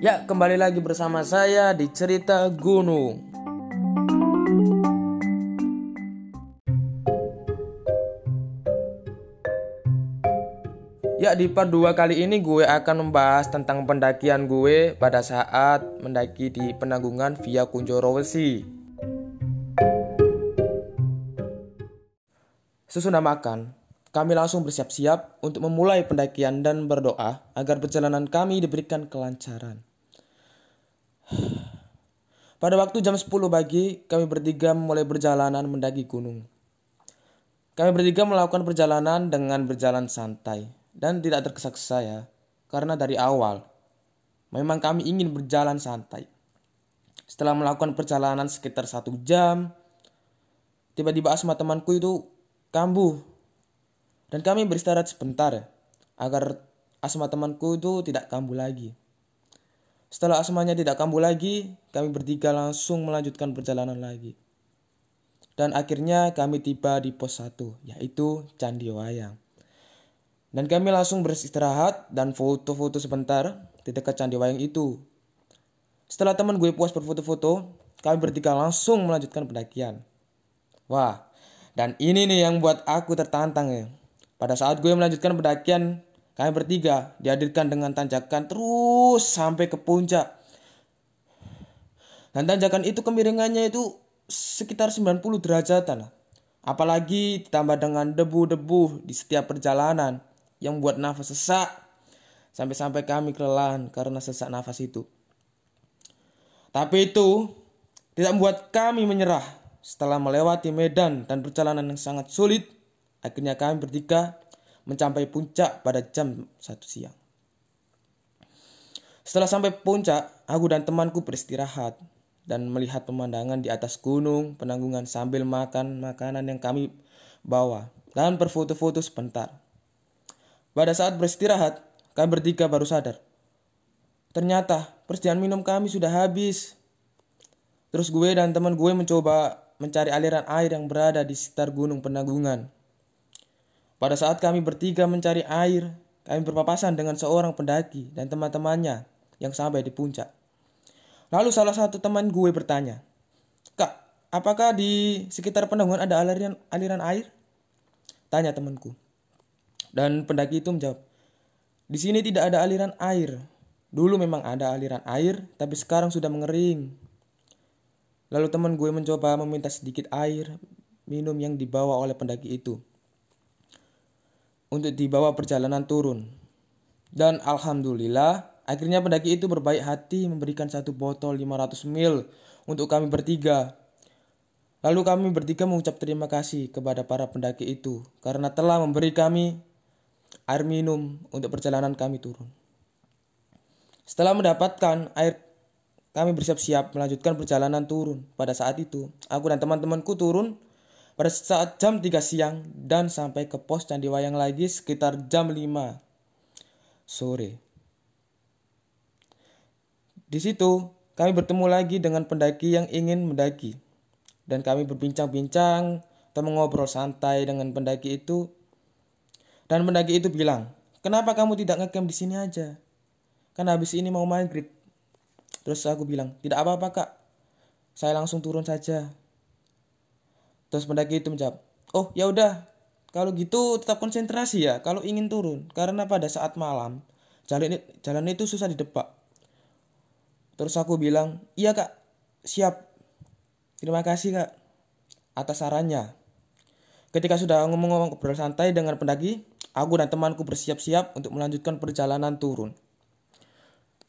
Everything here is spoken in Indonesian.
Ya, kembali lagi bersama saya di Cerita Gunung. Ya, di part 2 kali ini gue akan membahas tentang pendakian gue pada saat mendaki di penanggungan via Kunjoro Wesi. Sesudah makan, kami langsung bersiap-siap untuk memulai pendakian dan berdoa agar perjalanan kami diberikan kelancaran. Pada waktu jam 10 pagi, kami bertiga mulai perjalanan mendaki gunung. Kami bertiga melakukan perjalanan dengan berjalan santai dan tidak tergesa-gesa ya, karena dari awal memang kami ingin berjalan santai. Setelah melakukan perjalanan sekitar satu jam, tiba-tiba asma temanku itu kambuh dan kami beristirahat sebentar agar asma temanku itu tidak kambuh lagi. Setelah asmanya tidak kambuh lagi, kami bertiga langsung melanjutkan perjalanan lagi. Dan akhirnya kami tiba di pos 1, yaitu Candi Wayang. Dan kami langsung beristirahat dan foto-foto sebentar di dekat Candi Wayang itu. Setelah teman gue puas berfoto-foto, kami bertiga langsung melanjutkan pendakian. Wah, dan ini nih yang buat aku tertantang ya. Pada saat gue melanjutkan pendakian, kami bertiga dihadirkan dengan tanjakan terus sampai ke puncak. Dan tanjakan itu kemiringannya itu sekitar 90 derajatan. Apalagi ditambah dengan debu-debu di setiap perjalanan yang buat nafas sesak. Sampai-sampai kami kelelahan karena sesak nafas itu. Tapi itu tidak membuat kami menyerah. Setelah melewati medan dan perjalanan yang sangat sulit, akhirnya kami bertiga mencapai puncak pada jam 1 siang. Setelah sampai puncak, aku dan temanku beristirahat dan melihat pemandangan di atas gunung penanggungan sambil makan makanan yang kami bawa dan berfoto-foto sebentar. Pada saat beristirahat, kami bertiga baru sadar. Ternyata persediaan minum kami sudah habis. Terus gue dan teman gue mencoba mencari aliran air yang berada di sekitar gunung penanggungan. Pada saat kami bertiga mencari air, kami berpapasan dengan seorang pendaki dan teman-temannya yang sampai di puncak. Lalu salah satu teman gue bertanya, Kak, apakah di sekitar penanggungan ada aliran, aliran air? Tanya temanku. Dan pendaki itu menjawab, di sini tidak ada aliran air. Dulu memang ada aliran air, tapi sekarang sudah mengering. Lalu teman gue mencoba meminta sedikit air minum yang dibawa oleh pendaki itu untuk dibawa perjalanan turun. Dan alhamdulillah, akhirnya pendaki itu berbaik hati memberikan satu botol 500 ml untuk kami bertiga. Lalu kami bertiga mengucap terima kasih kepada para pendaki itu karena telah memberi kami air minum untuk perjalanan kami turun. Setelah mendapatkan air, kami bersiap-siap melanjutkan perjalanan turun. Pada saat itu, aku dan teman-temanku turun pada saat jam 3 siang dan sampai ke pos Candi Wayang lagi sekitar jam 5 sore. Di situ kami bertemu lagi dengan pendaki yang ingin mendaki. Dan kami berbincang-bincang atau mengobrol santai dengan pendaki itu. Dan pendaki itu bilang, kenapa kamu tidak ngecamp di sini aja? Kan habis ini mau maghrib. Terus aku bilang, tidak apa-apa kak. Saya langsung turun saja. Terus pendaki itu menjawab, "Oh, ya udah. Kalau gitu tetap konsentrasi ya kalau ingin turun karena pada saat malam jalan jalan itu susah didebak." Terus aku bilang, "Iya, Kak. Siap. Terima kasih, Kak, atas sarannya." Ketika sudah ngomong-ngomong ngobrol santai dengan pendaki, aku dan temanku bersiap-siap untuk melanjutkan perjalanan turun.